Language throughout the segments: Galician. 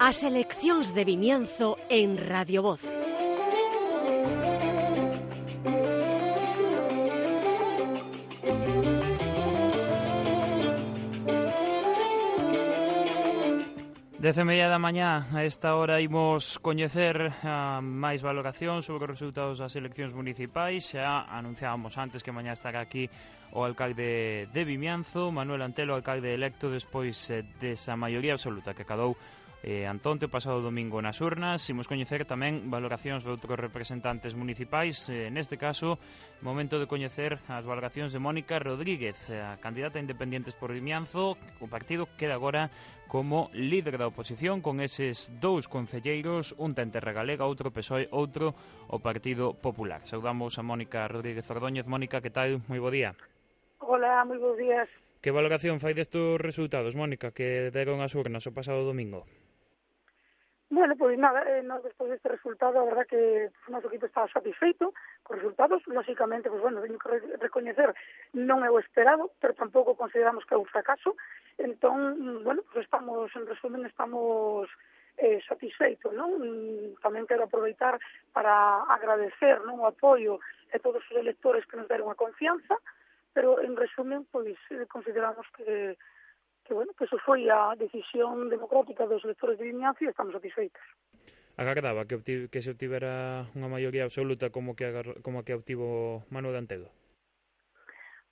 As eleccións de Vimianzo en Radio Voz. Dez e media da mañá, a esta hora imos coñecer a máis valoración sobre os resultados das eleccións municipais. Xa anunciábamos antes que mañá estará aquí o alcalde de Vimianzo, Manuel Antelo, alcalde electo despois eh, desa maioría absoluta que acadou eh, Antonte o pasado domingo nas urnas. Imos coñecer tamén valoracións de outros representantes municipais, eh, neste caso, momento de coñecer as valoracións de Mónica Rodríguez, eh, a candidata a independentes por Vimianzo, o partido queda agora como líder da oposición con eses dous concelleiros, un da Terra Galega, outro PSOE, outro o Partido Popular. Saudamos a Mónica Rodríguez Ordóñez. Mónica, que tal? Moi bo día. Hola, moi bo días. Que valoración fai destos resultados, Mónica, que deron as urnas o pasado domingo? Bueno, pois pues nada, eh, nós despois deste resultado, a verdad que o noso equipo está satisfeito con resultados, lóxicamente, pois pues, bueno, teño que recoñecer, non é o esperado, pero tampouco consideramos que é un fracaso, entón, bueno, pois pues, estamos, en resumen, estamos eh, satisfeitos, non? Mm, Tamén quero aproveitar para agradecer non, o apoio a todos os electores que nos deron a confianza, pero en resumen, pois consideramos que que, bueno, que eso foi a decisión democrática dos electores de Ignacio e estamos satisfeitos. Agardaba que, que se obtivera unha maioría absoluta como que, como que obtivo Manuel Antelo.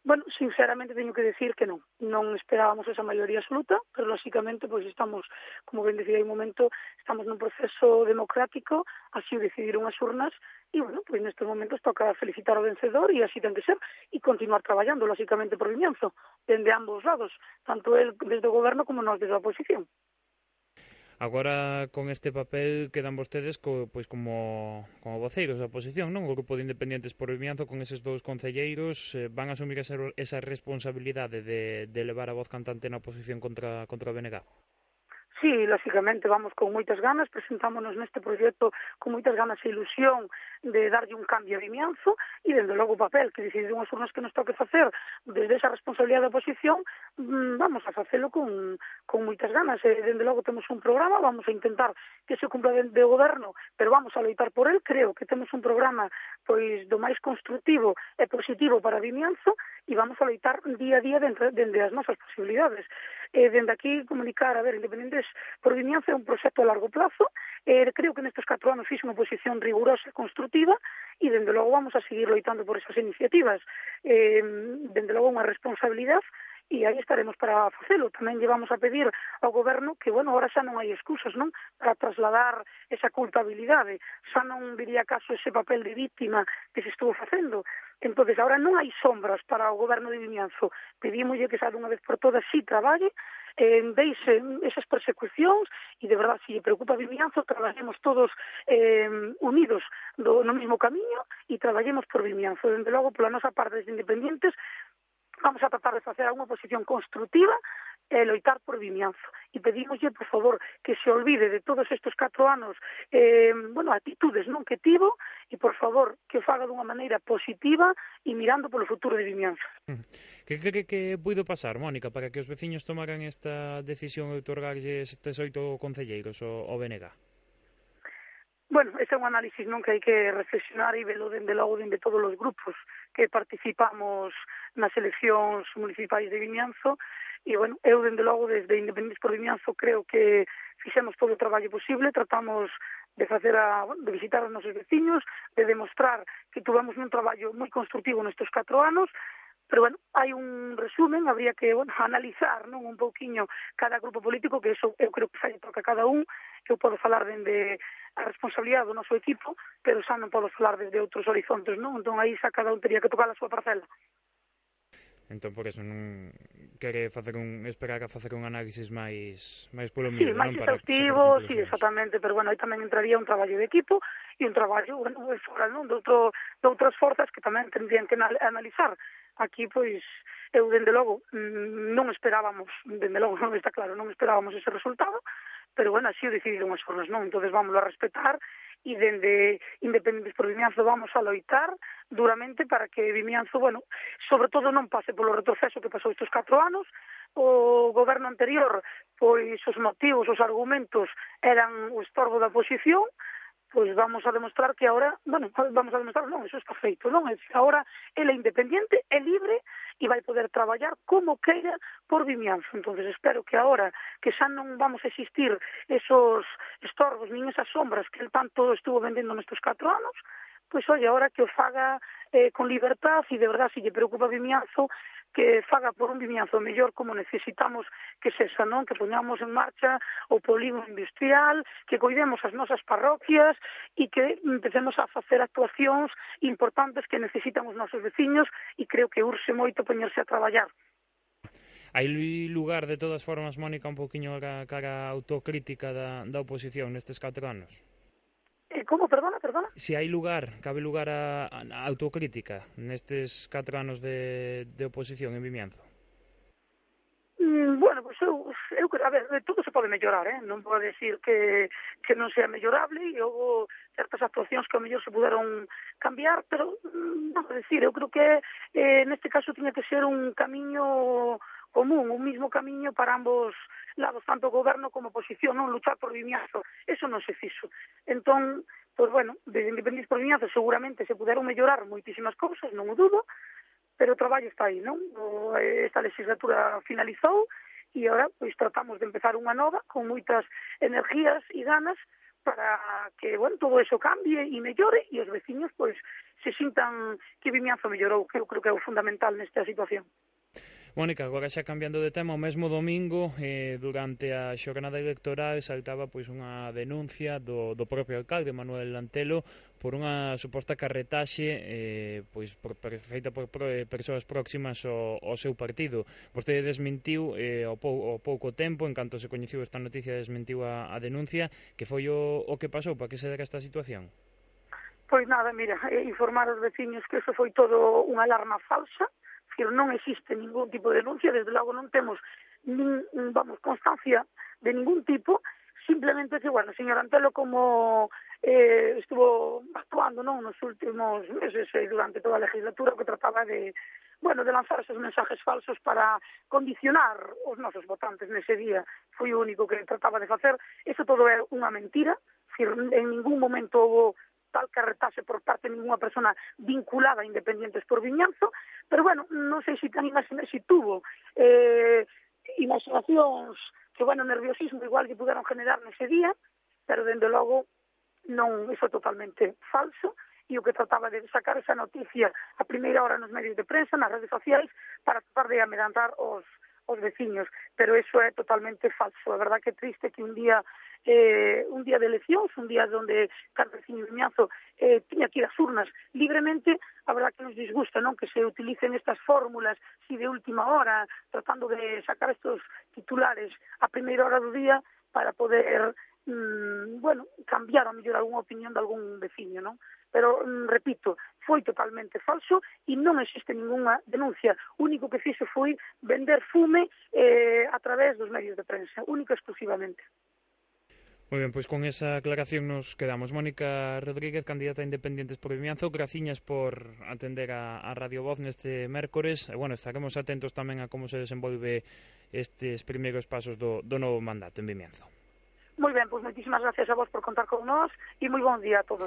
Bueno, sinceramente teño que decir que non. Non esperábamos esa maioría absoluta, pero lóxicamente pois estamos, como ben decía un momento, estamos nun proceso democrático, así o decidiron as urnas, e bueno, pois nestes momentos toca felicitar ao vencedor e así ten que ser, e continuar traballando, lóxicamente, por Vimianzo, dende ambos lados, tanto el desde o goberno como nós desde a oposición. Agora, con este papel, quedan vostedes co, pois como, como voceiros da oposición, non? O Grupo de independentes por Vimianzo, con eses dous concelleiros, eh, van a asumir esa, esa responsabilidade de, de levar a voz cantante na oposición contra, contra o BNG? Sí, lógicamente vamos con moitas ganas, presentámonos neste proxecto con moitas ganas e ilusión de darlle un cambio a Vimianzo e, dende logo, o papel que decidimos unhas que nos toque facer desde esa responsabilidade da oposición, mm, vamos a facelo con, con moitas ganas. E, dende logo, temos un programa, vamos a intentar que se cumpla de, de goberno, pero vamos a loitar por el. Creo que temos un programa pois do máis constructivo e positivo para Vimianzo e vamos a loitar día a día dentro, dende as nosas posibilidades eh, dende aquí comunicar, a ver, Independentes por Vimianza é un proxecto a largo plazo, eh, creo que nestes 4 anos fixe unha posición rigurosa e construtiva e dende logo vamos a seguir loitando por esas iniciativas. Eh, dende logo unha responsabilidade e aí estaremos para facelo. Tamén llevamos a pedir ao goberno que, bueno, ahora xa non hai excusas, non? Para trasladar esa culpabilidade. Xa non diría caso ese papel de víctima que se estuvo facendo. entonces ahora non hai sombras para o goberno de Vimianzo. Pedímolle que xa dunha vez por todas eh, eh, si traballe, eh, deixe esas persecucións e de verdade, se lle preocupa Vimianzo, traballemos todos eh, unidos do, no mesmo camiño e traballemos por Vimianzo. Dende logo, pola nosa parte de Independientes, Vamos a tratar de facer unha oposición construtiva e loitar por Vimianzo. E pedimoslle, por favor, que se olvide de todos estes catro anos eh, bueno, actitudes non que tivo e, por favor, que o faga dunha maneira positiva e mirando polo futuro de Vimianzo. Que cree que, que puido pasar, Mónica, para que os veciños tomaran esta decisión de otorgarlle estes oito concelleiros ao BNG? Bueno, ese é un análisis non que hai que reflexionar e velo dende logo dende todos os grupos que participamos nas eleccións municipais de Vimianzo. E, bueno, eu, dende logo, desde Independentes por Vimianzo, creo que fixemos todo o traballo posible, tratamos de facer a, de visitar os nosos veciños, de demostrar que tuvemos un traballo moi constructivo nestes 4 anos. Pero, bueno, hai un resumen, habría que bueno, analizar non un pouquiño cada grupo político, que eso eu creo que sai toca cada un, eu podo falar dende a responsabilidade do noso equipo, pero xa non podo falar desde outros horizontes, non? Entón aí xa cada un teria que tocar a súa parcela. Entón por eso non quere facer un esperar a facer un análisis máis máis polo mínimo, sí, máis exhaustivo, si, sí, exactamente, pero bueno, aí tamén entraría un traballo de equipo e un traballo, bueno, fora, non, de, outro, de outras forzas que tamén tendrían que analizar aquí pois eu dende logo mm, non esperábamos, dende logo non está claro, non esperábamos ese resultado, pero bueno, así o decidiron as formas, non? Entonces vamos a respetar e dende Independentes por Vimianzo vamos a loitar duramente para que Vimianzo, bueno, sobre todo non pase polo retroceso que pasou estes 4 anos, o goberno anterior, pois os motivos, os argumentos eran o estorbo da oposición, pois vamos a demostrar que ahora, bueno, vamos a demostrar, non, eso está feito, non, é ahora ele é independente, é libre e vai poder traballar como queira por Vimianzo. Entonces espero que ahora que xa non vamos a existir esos estorbos nin esas sombras que el tanto estuvo vendendo nestes 4 anos, pois oi, ahora que o faga eh, con libertad e de verdad se lle preocupa Vimianzo, que faga por un vimianzo mellor como necesitamos que sexa, non? Que poñamos en marcha o polígono industrial, que coidemos as nosas parroquias e que empecemos a facer actuacións importantes que necesitan os nosos veciños e creo que urxe moito poñerse a traballar. Hai lugar, de todas formas, Mónica, un poquinho a cara autocrítica da, da oposición nestes catro anos? Eh, Como, perdona, perdona? Se si hai lugar, cabe lugar a, a autocrítica nestes 4 anos de, de oposición en Vimianzo? Mm, bueno, pois pues eu, eu, a ver, todo se pode mellorar, eh? non vou decir que, que non sea mellorable e houve certas actuacións que ao mellor se puderon cambiar, pero mm, non vou decir, eu creo que eh, neste caso tiña que ser un camiño común, un mismo camiño para ambos lados, tanto o goberno como oposición, non luchar por Vimiazo. Eso non se fixo. Entón, pois bueno, desde Independientes por Vimiazo seguramente se puderon mellorar moitísimas cousas, non o dudo, pero o traballo está aí, non? Esta legislatura finalizou e agora pois tratamos de empezar unha nova con moitas energías e ganas para que, bueno, todo eso cambie e mellore e os veciños, pois, se sintan que Vimianzo mellorou, que eu creo que é o fundamental nesta situación. Mónica, agora xa cambiando de tema, o mesmo domingo, eh, durante a xornada electoral, saltaba pois unha denuncia do, do propio alcalde, Manuel Lantelo, por unha suposta carretaxe eh, pois por, por, feita por, por eh, persoas próximas ao, ao seu partido. Vostede desmentiu eh, ao, pou, ao pouco tempo, en canto se coñeciu esta noticia, desmentiu a, a denuncia, que foi o, o que pasou, para que se dera esta situación? Pois nada, mira, eh, informar os veciños que eso foi todo unha alarma falsa, que non existe ningún tipo de denuncia, desde logo non temos nin, vamos, constancia de ningún tipo, simplemente que, bueno, señor Antelo, como eh, estuvo actuando non nos últimos meses e durante toda a legislatura que trataba de bueno, de lanzar esos mensajes falsos para condicionar os nosos votantes nese día foi o único que trataba de facer. Eso todo é unha mentira en ningún momento houve tal carretaxe por parte de ninguna persona vinculada a Independientes por Viñanzo, pero bueno, non sei se tan imaginé se tuvo eh, imaginacións que, bueno, nerviosismo igual que puderon generar nese día, pero dende logo non iso totalmente falso e o que trataba de sacar esa noticia a primeira hora nos medios de prensa, nas redes sociais, para tratar de amedrantar os, os veciños, pero eso é totalmente falso. A verdad que é triste que un día eh, un día de eleccións, un día onde cada Ciño Miñazo eh, tiña que ir ás urnas libremente, a verdad que nos disgusta non que se utilicen estas fórmulas si de última hora, tratando de sacar estos titulares a primeira hora do día para poder mm, bueno, cambiar a mellor algunha opinión de algún veciño, non? Pero, mm, repito, foi totalmente falso e non existe ninguna denuncia. O único que fixo foi vender fume eh, a través dos medios de prensa, única exclusivamente. Moi ben, pois con esa aclaración nos quedamos. Mónica Rodríguez, candidata a Independientes por Vimianzo, graciñas por atender a, a Radio Voz neste mércores. E, bueno, estaremos atentos tamén a como se desenvolve estes primeiros pasos do, do novo mandato en Vimianzo. Muy bien, pues muchísimas gracias a vos por contar con nos y muy buen día a todos.